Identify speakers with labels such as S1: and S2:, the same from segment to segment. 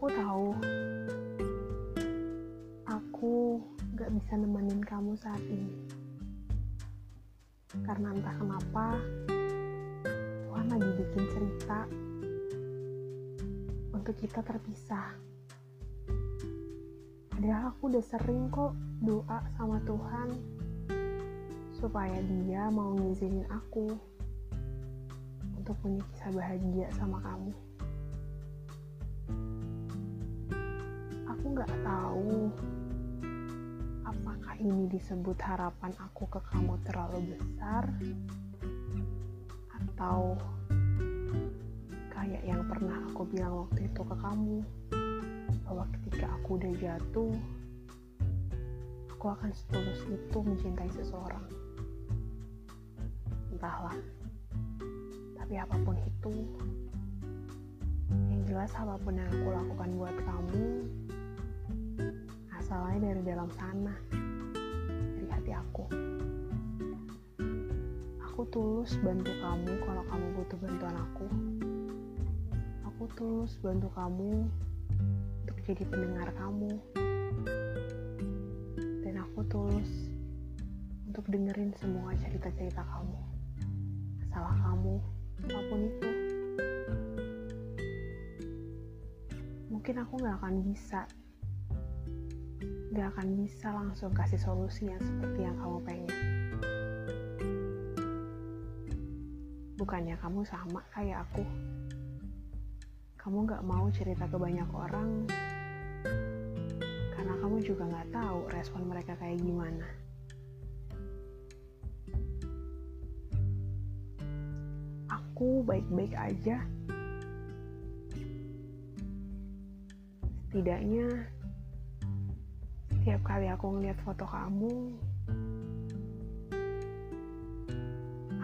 S1: Aku tahu aku gak bisa nemenin kamu saat ini. Karena entah kenapa, Tuhan lagi bikin cerita untuk kita terpisah. Padahal aku udah sering kok doa sama Tuhan supaya dia mau ngizinin aku untuk punya kisah bahagia sama kamu. Aku nggak tahu apakah ini disebut harapan aku ke kamu terlalu besar atau kayak yang pernah aku bilang waktu itu ke kamu bahwa ketika aku udah jatuh aku akan setulus itu mencintai seseorang. Entahlah. Tapi apa pun itu yang jelas apa pun yang aku lakukan buat kamu asalnya dari dalam sana dari hati aku. Aku tulus bantu kamu kalau kamu butuh bantuan aku. Aku tulus bantu kamu untuk jadi pendengar kamu. Dan aku tulus untuk dengerin semua cerita-cerita kamu salah kamu apa pun itu. Mungkin aku gak akan bisa gak akan bisa langsung kasih solusi yang seperti yang kamu pengen. Bukannya kamu sama kayak aku. Kamu gak mau cerita ke banyak orang. Karena kamu juga gak tahu respon mereka kayak gimana. Aku baik-baik aja. Setidaknya setiap kali aku ngeliat foto kamu,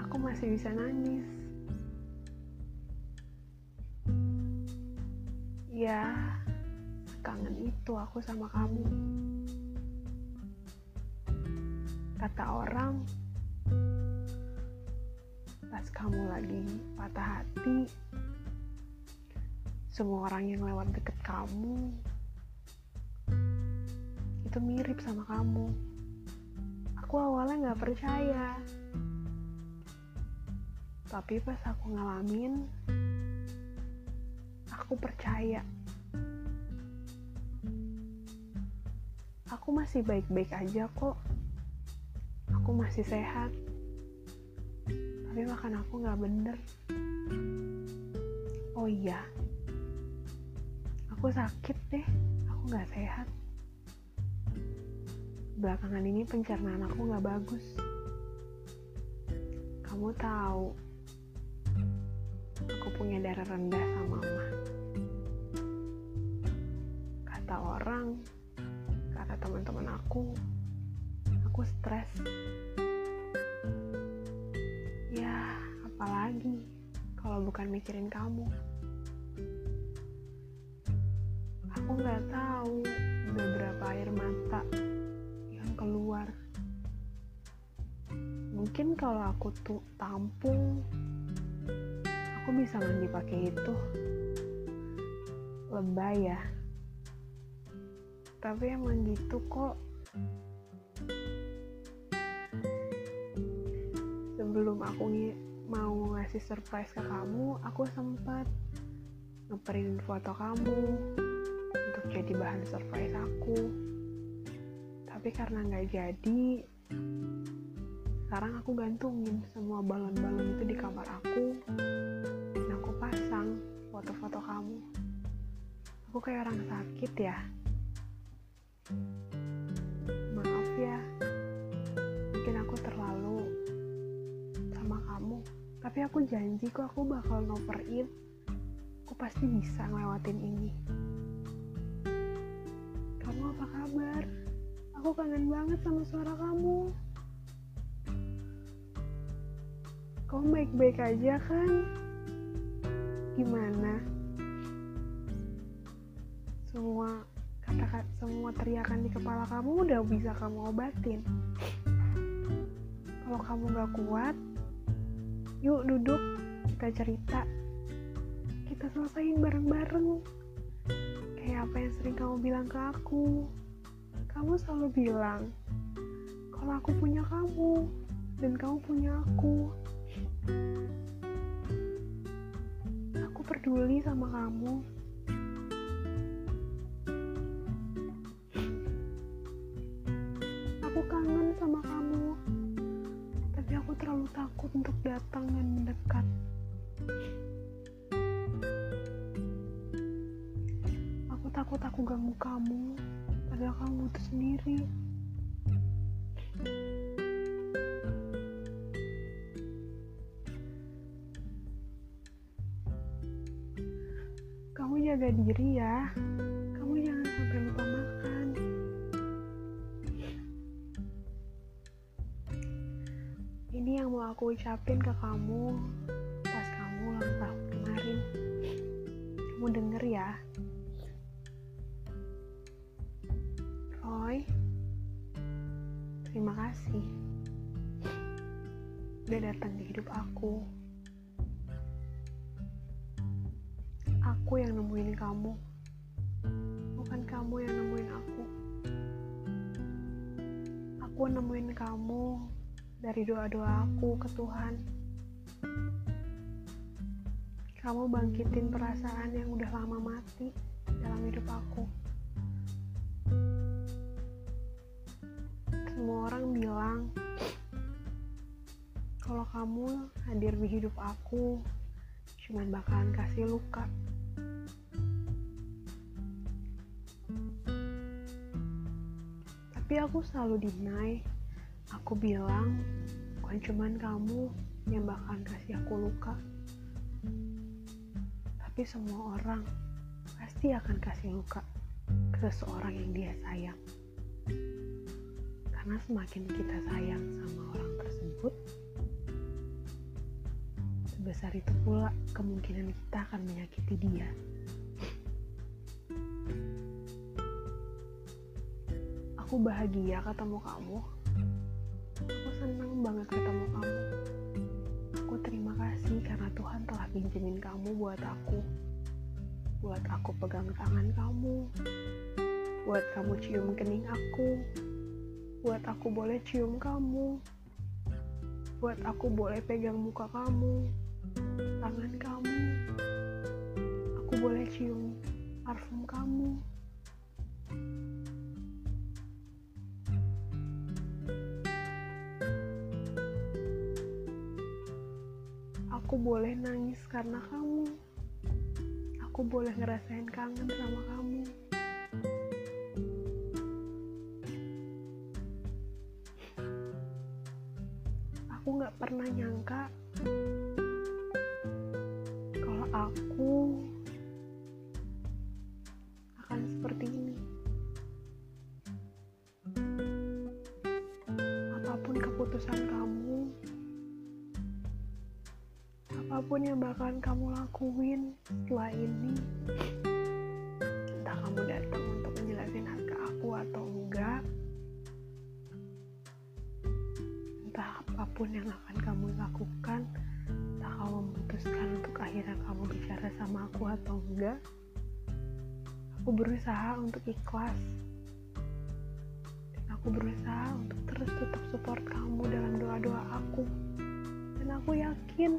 S1: aku masih bisa nangis. Ya, kangen itu aku sama kamu. Kata orang, pas kamu lagi patah hati semua orang yang lewat deket kamu itu mirip sama kamu. Aku awalnya gak percaya. Tapi pas aku ngalamin aku percaya. Aku masih baik-baik aja kok. Aku masih sehat. Tapi makan aku nggak bener. Oh iya. Aku sakit deh. Aku nggak sehat belakangan ini pencernaan aku nggak bagus. Kamu tahu aku punya darah rendah sama mama kata orang kata teman-teman aku aku stres. Ya, apalagi kalau bukan mikirin kamu. Aku nggak tahu udah berapa air mata keluar. Mungkin kalau aku tuh tampung, aku bisa mandi pakai itu. Lebay ya. Tapi emang gitu kok. sebelum aku mau ngasih surprise ke kamu, aku sempat ngeprint foto kamu untuk jadi bahan surprise aku. Tapi karena nggak jadi, sekarang aku gantungin semua balon-balon itu di kamar aku. Dan aku pasang foto-foto kamu. Aku kayak orang sakit ya. Maaf ya, mungkin aku terlalu sama kamu. Tapi aku janji kok aku bakal ngoperin aku pasti bisa ngelewatin ini. Kamu apa kabar aku kangen banget sama suara kamu. Kamu baik-baik aja kan? Gimana? Semua kata-kata semua teriakan di kepala kamu udah bisa kamu obatin. Kalau kamu gak kuat yuk duduk kita cerita. Kita selesain bareng-bareng. Kayak apa yang sering kamu bilang ke aku kamu selalu bilang kalau aku punya kamu dan kamu punya aku. Aku peduli sama kamu. Aku kangen sama kamu tapi aku terlalu takut untuk datang dan mendekat. Aku takut aku ganggu kamu padahal kamu butuh sendiri. Kamu jaga diri ya. Kamu jangan sampai lupa makan. Ini yang mau aku ucapin ke kamu pas kamu ulang tahun kemarin. Kamu denger ya Roy. Terima kasih. Udah datang di hidup aku. Aku yang nemuin kamu. Bukan kamu yang nemuin aku. Aku nemuin kamu dari doa-doa aku ke Tuhan. Kamu bangkitin perasaan yang udah lama mati dalam hidup aku bilang kalau kamu hadir di hidup aku cuman bakalan kasih luka. Tapi aku selalu deny. Aku bilang bukan cuman kamu yang bakalan kasih aku luka. Tapi semua orang pasti akan kasih luka ke seseorang yang dia sayang karena semakin kita sayang sama orang tersebut sebesar itu pula kemungkinan kita akan menyakiti dia. Aku bahagia ketemu kamu. Aku senang banget ketemu kamu. Aku terima kasih karena Tuhan telah pinjemin kamu buat aku. Buat aku pegang tangan kamu. Buat kamu cium kening aku buat aku boleh cium kamu. Buat aku boleh pegang muka kamu. Tangan kamu. Aku boleh cium parfum kamu. Aku boleh nangis karena kamu. Aku boleh ngerasain kangen sama kamu pernah nyangka kalau aku akan seperti ini. Apa pun keputusan kamu apa pun yang bakalan kamu lakuin setelah ini entah kamu datang apa pun yang akan kamu lakukan entah kamu memutuskan untuk akhirnya kamu bicara sama aku atau enggak aku berusaha untuk ikhlas dan aku berusaha untuk terus tetap support kamu dalam doa-doa aku dan aku yakin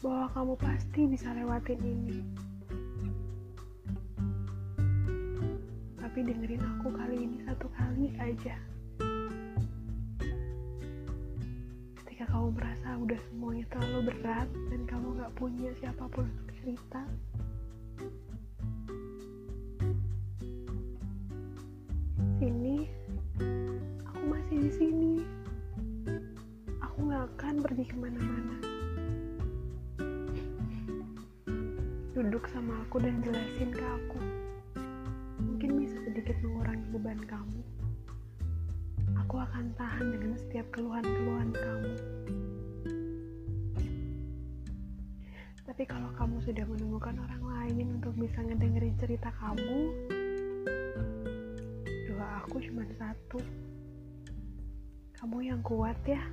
S1: bahwa kamu pasti bisa lewatin ini. Tapi dengerin aku kali ini satu kali aja. Ketika kamu merasa udah semuanya terlalu berat dan kamu gak punya siapa pun untuk cerita, sini aku masih di sini. Aku gak akan pergi ke mana-mana. duduk sama aku dan jelasin ke aku. Mungkin bisa sedikit mengurangi beban kamu. Aku akan tahan dengan setiap keluhan-keluhan kamu. Sudah menemukan orang lain untuk bisa ngedengerin cerita kamu, doa aku cuma satu. Kamu yang kuat ya.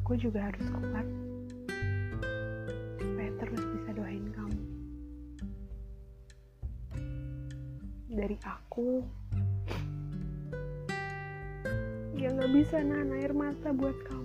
S1: Aku juga harus kuat. supaya terus bisa doain kamu dari aku ya nggak bisa nahan air mata buat kamu